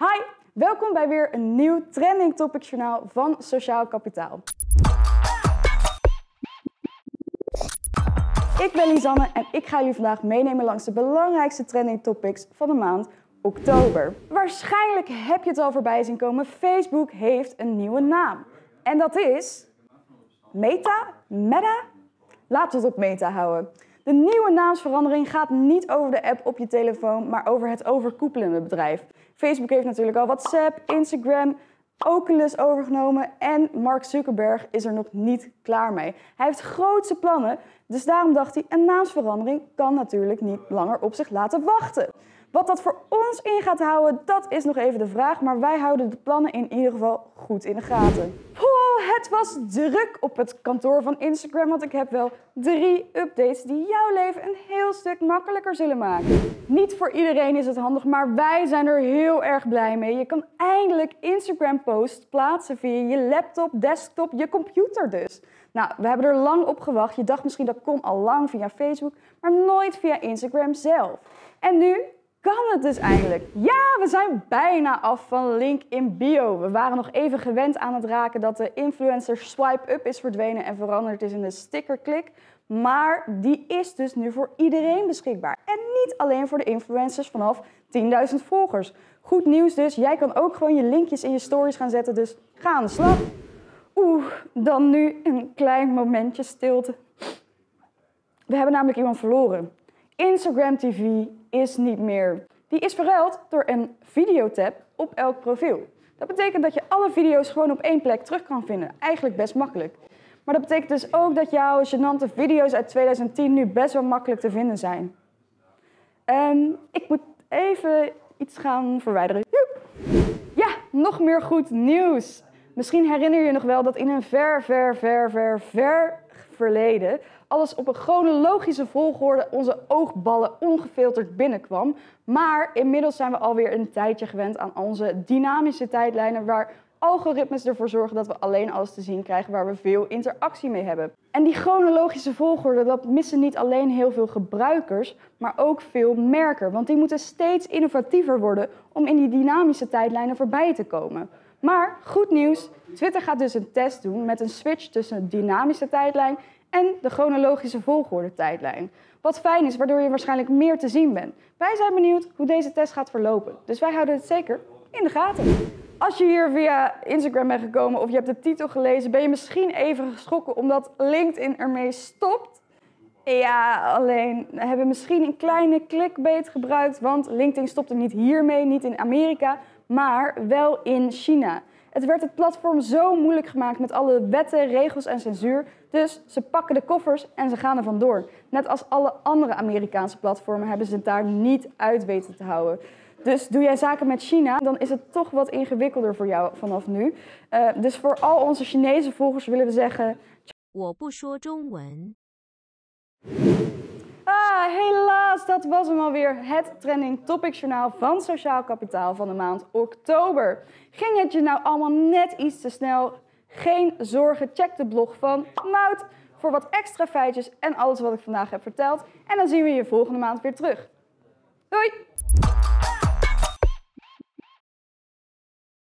Hi, welkom bij weer een nieuw Trending Topics journaal van Sociaal Kapitaal. Ik ben Lisanne en ik ga jullie vandaag meenemen langs de belangrijkste trending topics van de maand oktober. Waarschijnlijk heb je het al voorbij zien komen, Facebook heeft een nieuwe naam. En dat is Meta? Meta? Laten we het op Meta houden. De nieuwe naamsverandering gaat niet over de app op je telefoon, maar over het overkoepelende bedrijf. Facebook heeft natuurlijk al WhatsApp, Instagram, Oculus overgenomen en Mark Zuckerberg is er nog niet klaar mee. Hij heeft grootse plannen, dus daarom dacht hij, een naamsverandering kan natuurlijk niet langer op zich laten wachten. Wat dat voor ons in gaat houden, dat is nog even de vraag, maar wij houden de plannen in ieder geval goed in de gaten. het was druk op het kantoor van Instagram, want ik heb wel drie updates die jouw leven een heel stuk makkelijker zullen maken. Niet voor iedereen is het handig, maar wij zijn er heel erg blij mee. Je kan eindelijk Instagram posts plaatsen via je laptop, desktop, je computer dus. Nou, we hebben er lang op gewacht. Je dacht misschien dat kon al lang via Facebook, maar nooit via Instagram zelf. En nu kan het dus eigenlijk? Ja, we zijn bijna af van link in bio. We waren nog even gewend aan het raken dat de influencer swipe up is verdwenen en veranderd is in de stickerklik. Maar die is dus nu voor iedereen beschikbaar. En niet alleen voor de influencers vanaf 10.000 volgers. Goed nieuws dus, jij kan ook gewoon je linkjes in je stories gaan zetten, dus ga aan de slag. Oeh, dan nu een klein momentje stilte. We hebben namelijk iemand verloren. Instagram TV is niet meer. Die is verruild door een videotab op elk profiel. Dat betekent dat je alle video's gewoon op één plek terug kan vinden. Eigenlijk best makkelijk. Maar dat betekent dus ook dat jouw gênante video's uit 2010 nu best wel makkelijk te vinden zijn. Um, ik moet even iets gaan verwijderen. Ja, nog meer goed nieuws. Misschien herinner je je nog wel dat in een ver, ver, ver, ver, ver verleden alles op een chronologische volgorde onze oogballen ongefilterd binnenkwam. Maar inmiddels zijn we alweer een tijdje gewend aan onze dynamische tijdlijnen waar algoritmes ervoor zorgen dat we alleen alles te zien krijgen waar we veel interactie mee hebben. En die chronologische volgorde, dat missen niet alleen heel veel gebruikers, maar ook veel merken. Want die moeten steeds innovatiever worden om in die dynamische tijdlijnen voorbij te komen. Maar goed nieuws, Twitter gaat dus een test doen met een switch tussen dynamische tijdlijn en de chronologische volgorde tijdlijn. Wat fijn is, waardoor je waarschijnlijk meer te zien bent. Wij zijn benieuwd hoe deze test gaat verlopen, dus wij houden het zeker in de gaten. Als je hier via Instagram bent gekomen of je hebt de titel gelezen, ben je misschien even geschrokken omdat LinkedIn ermee stopt. Ja, alleen we hebben misschien een kleine clickbait gebruikt, want LinkedIn stopte niet hiermee, niet in Amerika, maar wel in China. Het werd het platform zo moeilijk gemaakt met alle wetten, regels en censuur. Dus ze pakken de koffers en ze gaan er vandoor. Net als alle andere Amerikaanse platformen hebben ze het daar niet uit weten te houden. Dus doe jij zaken met China, dan is het toch wat ingewikkelder voor jou vanaf nu. Uh, dus voor al onze Chinese volgers willen we zeggen. 我不说中文。 Ah, helaas, dat was hem alweer. Het trending topic journaal van Sociaal Kapitaal van de maand oktober. Ging het je nou allemaal net iets te snel? Geen zorgen, check de blog van Mout voor wat extra feitjes en alles wat ik vandaag heb verteld. En dan zien we je volgende maand weer terug. Doei!